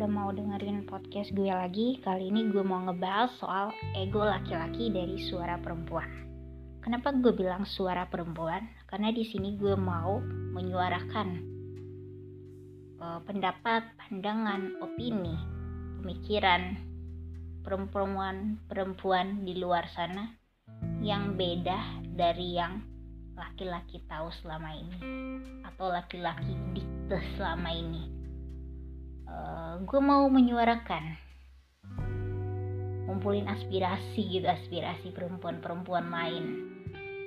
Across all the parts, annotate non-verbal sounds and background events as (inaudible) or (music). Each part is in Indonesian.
udah mau dengerin podcast gue lagi. Kali ini gue mau ngebahas soal ego laki-laki dari suara perempuan. Kenapa gue bilang suara perempuan? Karena di sini gue mau menyuarakan uh, pendapat, pandangan, opini, pemikiran perempuan-perempuan di luar sana yang beda dari yang laki-laki tahu selama ini atau laki-laki dikte selama ini uh, gue mau menyuarakan. Ngumpulin aspirasi gitu aspirasi perempuan-perempuan lain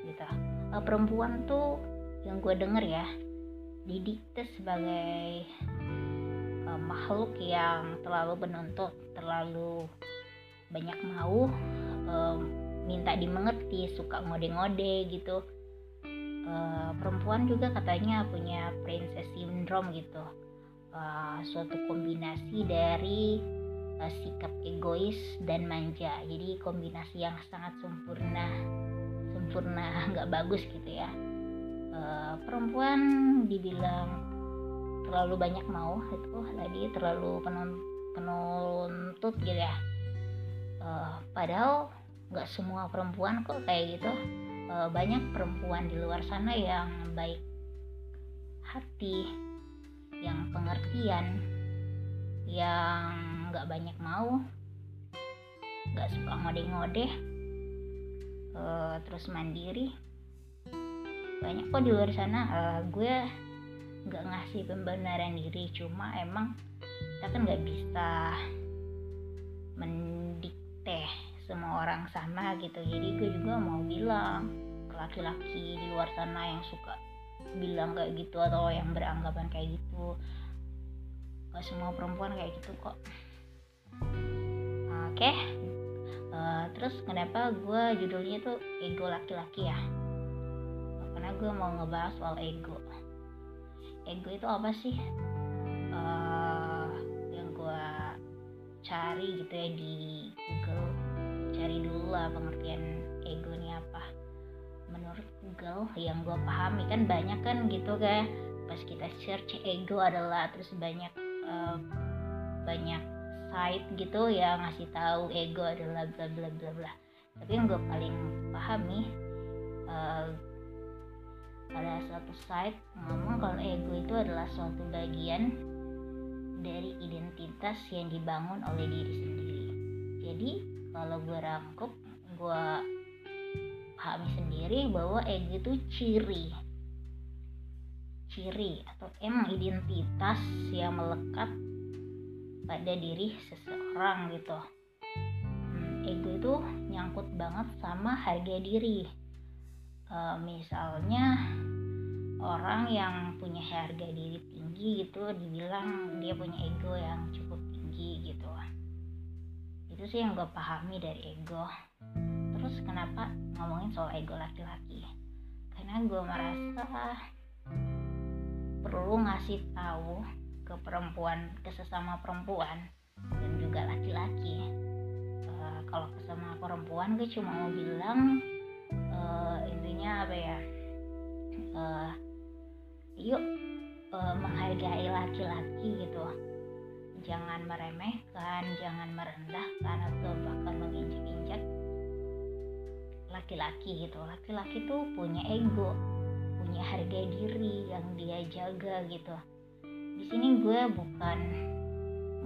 gitu. Uh, perempuan tuh yang gue denger ya didikte sebagai uh, makhluk yang terlalu menuntut terlalu banyak mau uh, minta dimengerti suka ngode-ngode gitu. Uh, perempuan juga katanya punya princess syndrome gitu uh, suatu kombinasi dari uh, sikap egois dan manja. Jadi kombinasi yang sangat sempurna sempurna (laughs) nggak bagus gitu ya. Uh, perempuan dibilang terlalu banyak mau itu tadi terlalu penuntut gitu ya. Uh, padahal nggak semua perempuan kok kayak gitu. Uh, banyak perempuan di luar sana yang baik hati pengertian yang nggak banyak mau nggak suka ngode-ngode uh, terus mandiri. Banyak kok di luar sana. Uh, gue nggak ngasih pembenaran diri cuma emang kita kan nggak bisa mendikte semua orang sama gitu. Jadi gue juga mau bilang ke laki-laki di luar sana yang suka bilang kayak gitu atau yang beranggapan kayak gitu gak semua perempuan kayak gitu kok. Oke. Uh, terus kenapa gue judulnya tuh ego laki-laki ya? Karena gue mau ngebahas soal ego. Ego itu apa sih? Uh, yang gue cari gitu ya di Google. Cari dulu lah pengertian ego ini apa. Menurut Google yang gue pahami kan banyak kan gitu kan. Pas kita search ego adalah terus banyak uh, banyak site gitu ya ngasih tahu ego adalah bla bla bla bla tapi yang gue paling pahami uh, ada suatu site ngomong kalau ego itu adalah suatu bagian dari identitas yang dibangun oleh diri sendiri. Jadi kalau gue rangkup gue pahami sendiri bahwa ego itu ciri ciri atau emang identitas yang melekat pada diri seseorang gitu. Hmm, ego itu nyangkut banget sama harga diri. E, misalnya orang yang punya harga diri tinggi gitu dibilang dia punya ego yang cukup tinggi gitu. Itu sih yang gue pahami dari ego. Terus kenapa ngomongin soal ego laki-laki? Karena gue merasa perlu ngasih tahu ke perempuan ke sesama perempuan dan juga laki-laki. Uh, kalau sesama perempuan gue cuma mau bilang uh, intinya apa ya uh, yuk uh, menghargai laki-laki gitu. Jangan meremehkan jangan merendahkan atau bahkan menginjak-injak laki-laki gitu. Laki-laki tuh punya ego punya harga diri yang dia jaga gitu. Di sini gue bukan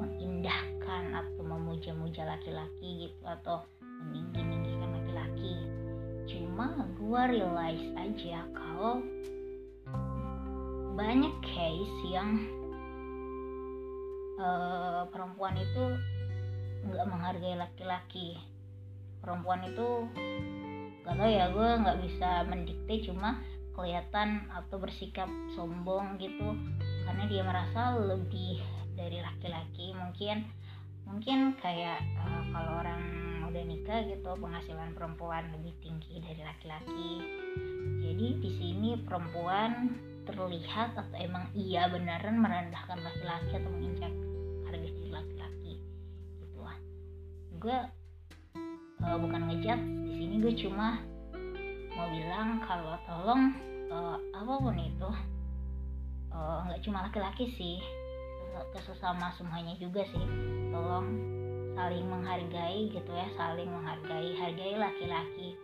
mengindahkan atau memuja-muja laki-laki gitu atau meninggi-ninggikan laki-laki. Cuma gue realize aja kalau banyak case yang uh, perempuan itu nggak menghargai laki-laki. Perempuan itu kalau ya gue nggak bisa mendikte cuma kelihatan atau bersikap sombong gitu. Karena dia merasa lebih dari laki-laki. Mungkin mungkin kayak uh, kalau orang udah nikah gitu penghasilan perempuan lebih tinggi dari laki-laki. Jadi di sini perempuan terlihat atau emang iya beneran merendahkan laki-laki atau menginjak harga diri laki-laki. Gitu lah. Gue uh, bukan ngejat di sini gue cuma mau bilang kalau tolong uh, apa pun itu. Nggak uh, cuma laki-laki sih. Ke sesama semuanya juga sih. Tolong saling menghargai gitu ya saling menghargai. Hargai laki-laki.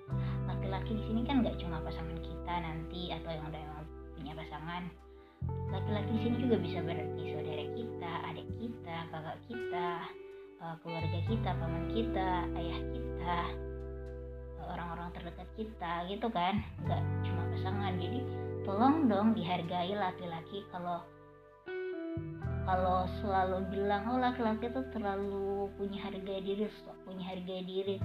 Laki-laki di sini kan nggak cuma pasangan kita nanti atau yang udah punya pasangan. Laki-laki di sini juga bisa berarti saudara kita adik kita kakak kita eh, keluarga kita paman kita ayah kita. eh, orang-orang terdekat kita gitu kan. Nggak cuma pasangan. Jadi tolong dong dihargai laki-laki kalau kalau selalu bilang oh laki-laki tuh terlalu punya harga diri punya harga diri.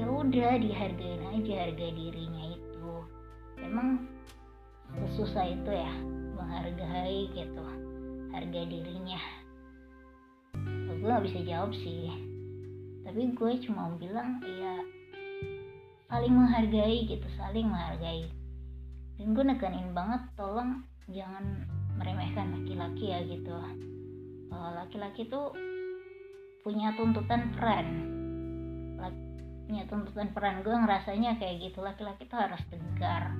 Ya udah dihargain aja harga dirinya itu. Emang sesusah itu ya menghargai gitu harga dirinya. Gue gak bisa jawab sih. Tapi gue cuma bilang ya saling menghargai gitu saling menghargai. Dan gue nekenin banget tolong jangan meremehkan laki-laki ya gitu. Eh, laki-laki tuh punya tuntutan peran. Punya tuntutan peran. Gue ngerasanya kayak gitu laki-laki tuh harus tegar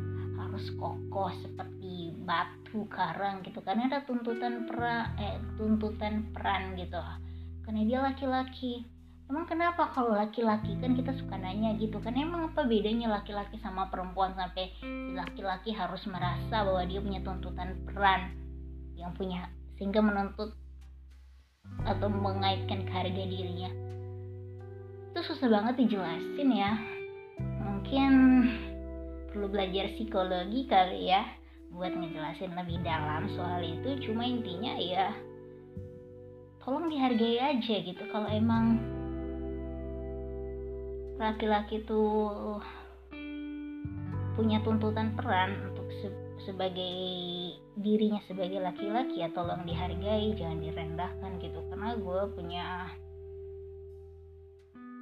harus kokoh seperti batu karang gitu. Karena ada tuntutan peran eh tuntutan peran gitu. Karena dia laki-laki emang kenapa? Kalau laki-laki kan kita suka nanya gitu kan emang apa bedanya laki-laki sama perempuan sampai laki-laki harus merasa bahwa dia punya tuntutan peran yang punya sehingga menuntut atau mengaitkan ke harga dirinya? Itu susah banget dijelasin ya. Mungkin perlu belajar psikologi kali ya buat ngejelasin lebih dalam soal itu. Cuma intinya ya tolong dihargai aja gitu. Kalau emang laki-laki tuh punya tuntutan peran untuk se sebagai dirinya sebagai laki-laki ya tolong dihargai jangan direndahkan gitu. Karena gue punya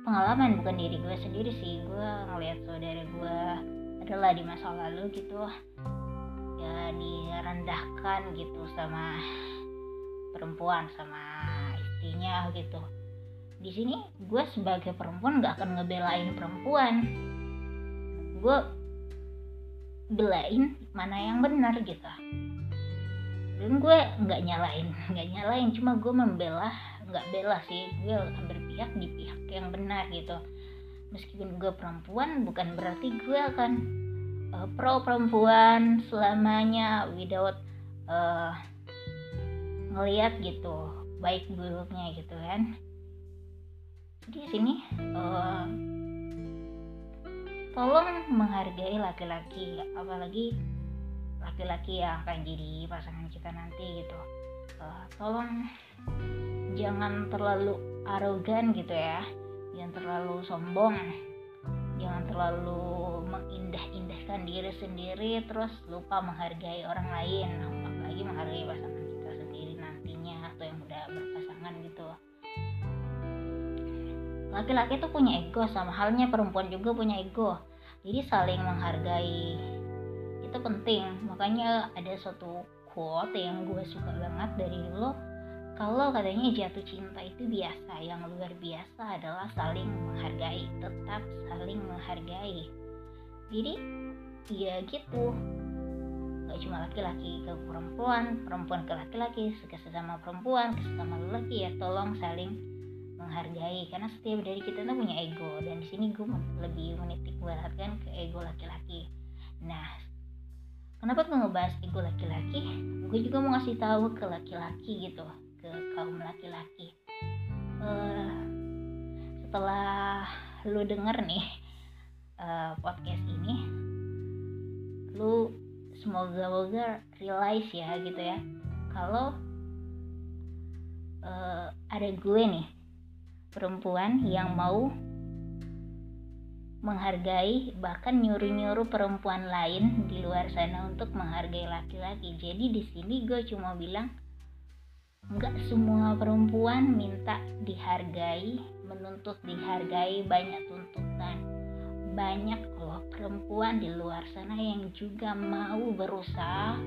pengalaman bukan diri gue sendiri sih. Gue ngeliat saudara gue adalah di masa lalu gitu ya direndahkan gitu sama perempuan sama istrinya gitu di sini gue sebagai perempuan gak akan ngebelain perempuan. Gue belain mana yang benar gitu. Dan gue nggak nyalain nggak nyalain cuma gue membela nggak bela sih. Gue akan berpihak di pihak yang benar gitu. Meskipun gue perempuan bukan berarti gue akan uh, pro perempuan selamanya without uh, ngeliat gitu baik buruknya gitu kan di sini uh, tolong menghargai laki-laki apalagi laki-laki yang akan jadi pasangan kita nanti gitu. Uh, tolong jangan terlalu arogan gitu ya jangan terlalu sombong jangan terlalu mengindah-indahkan diri sendiri terus lupa menghargai orang lain apalagi menghargai pasangan laki-laki tuh punya ego sama halnya perempuan juga punya ego. Jadi saling menghargai itu penting. Makanya ada suatu quote yang gue suka banget dari dulu kalau katanya jatuh cinta itu biasa yang luar biasa adalah saling menghargai tetap saling menghargai. Jadi ya gitu. Gak cuma laki-laki ke perempuan perempuan ke laki-laki sesama perempuan sesama laki ya tolong saling menghargai. Karena setiap dari kita tuh punya ego. Dan di sini gue lebih menitik beratkan ke ego laki-laki. Nah kenapa gue ngebahas ego laki-laki? Gue juga mau ngasih tahu ke laki-laki gitu ke kaum laki-laki. Uh, setelah lu denger nih uh, podcast ini lu semoga moga realize ya gitu ya. Kalau uh, ada gue nih perempuan yang mau menghargai bahkan nyuruh-nyuruh perempuan lain di luar sana untuk menghargai laki-laki. Jadi di sini gue cuma bilang nggak semua perempuan minta dihargai, menuntut dihargai, banyak tuntutan. Banyak loh perempuan di luar sana yang juga mau berusaha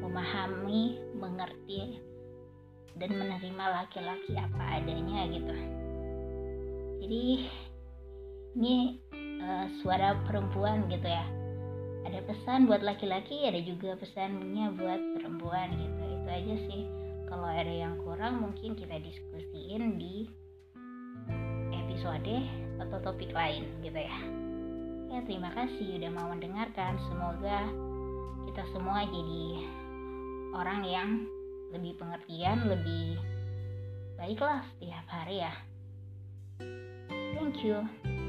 memahami, mengerti dan menerima laki-laki apa adanya gitu jadi ini uh, suara perempuan gitu ya. Ada pesan buat laki-laki ada juga pesannya buat perempuan gitu. Itu aja sih. Kalau ada yang kurang mungkin kita diskusiin di episode atau topik lain gitu ya. Ya terima kasih udah mau mendengarkan. Semoga kita semua jadi orang yang lebih pengertian lebih baiklah setiap hari ya thank you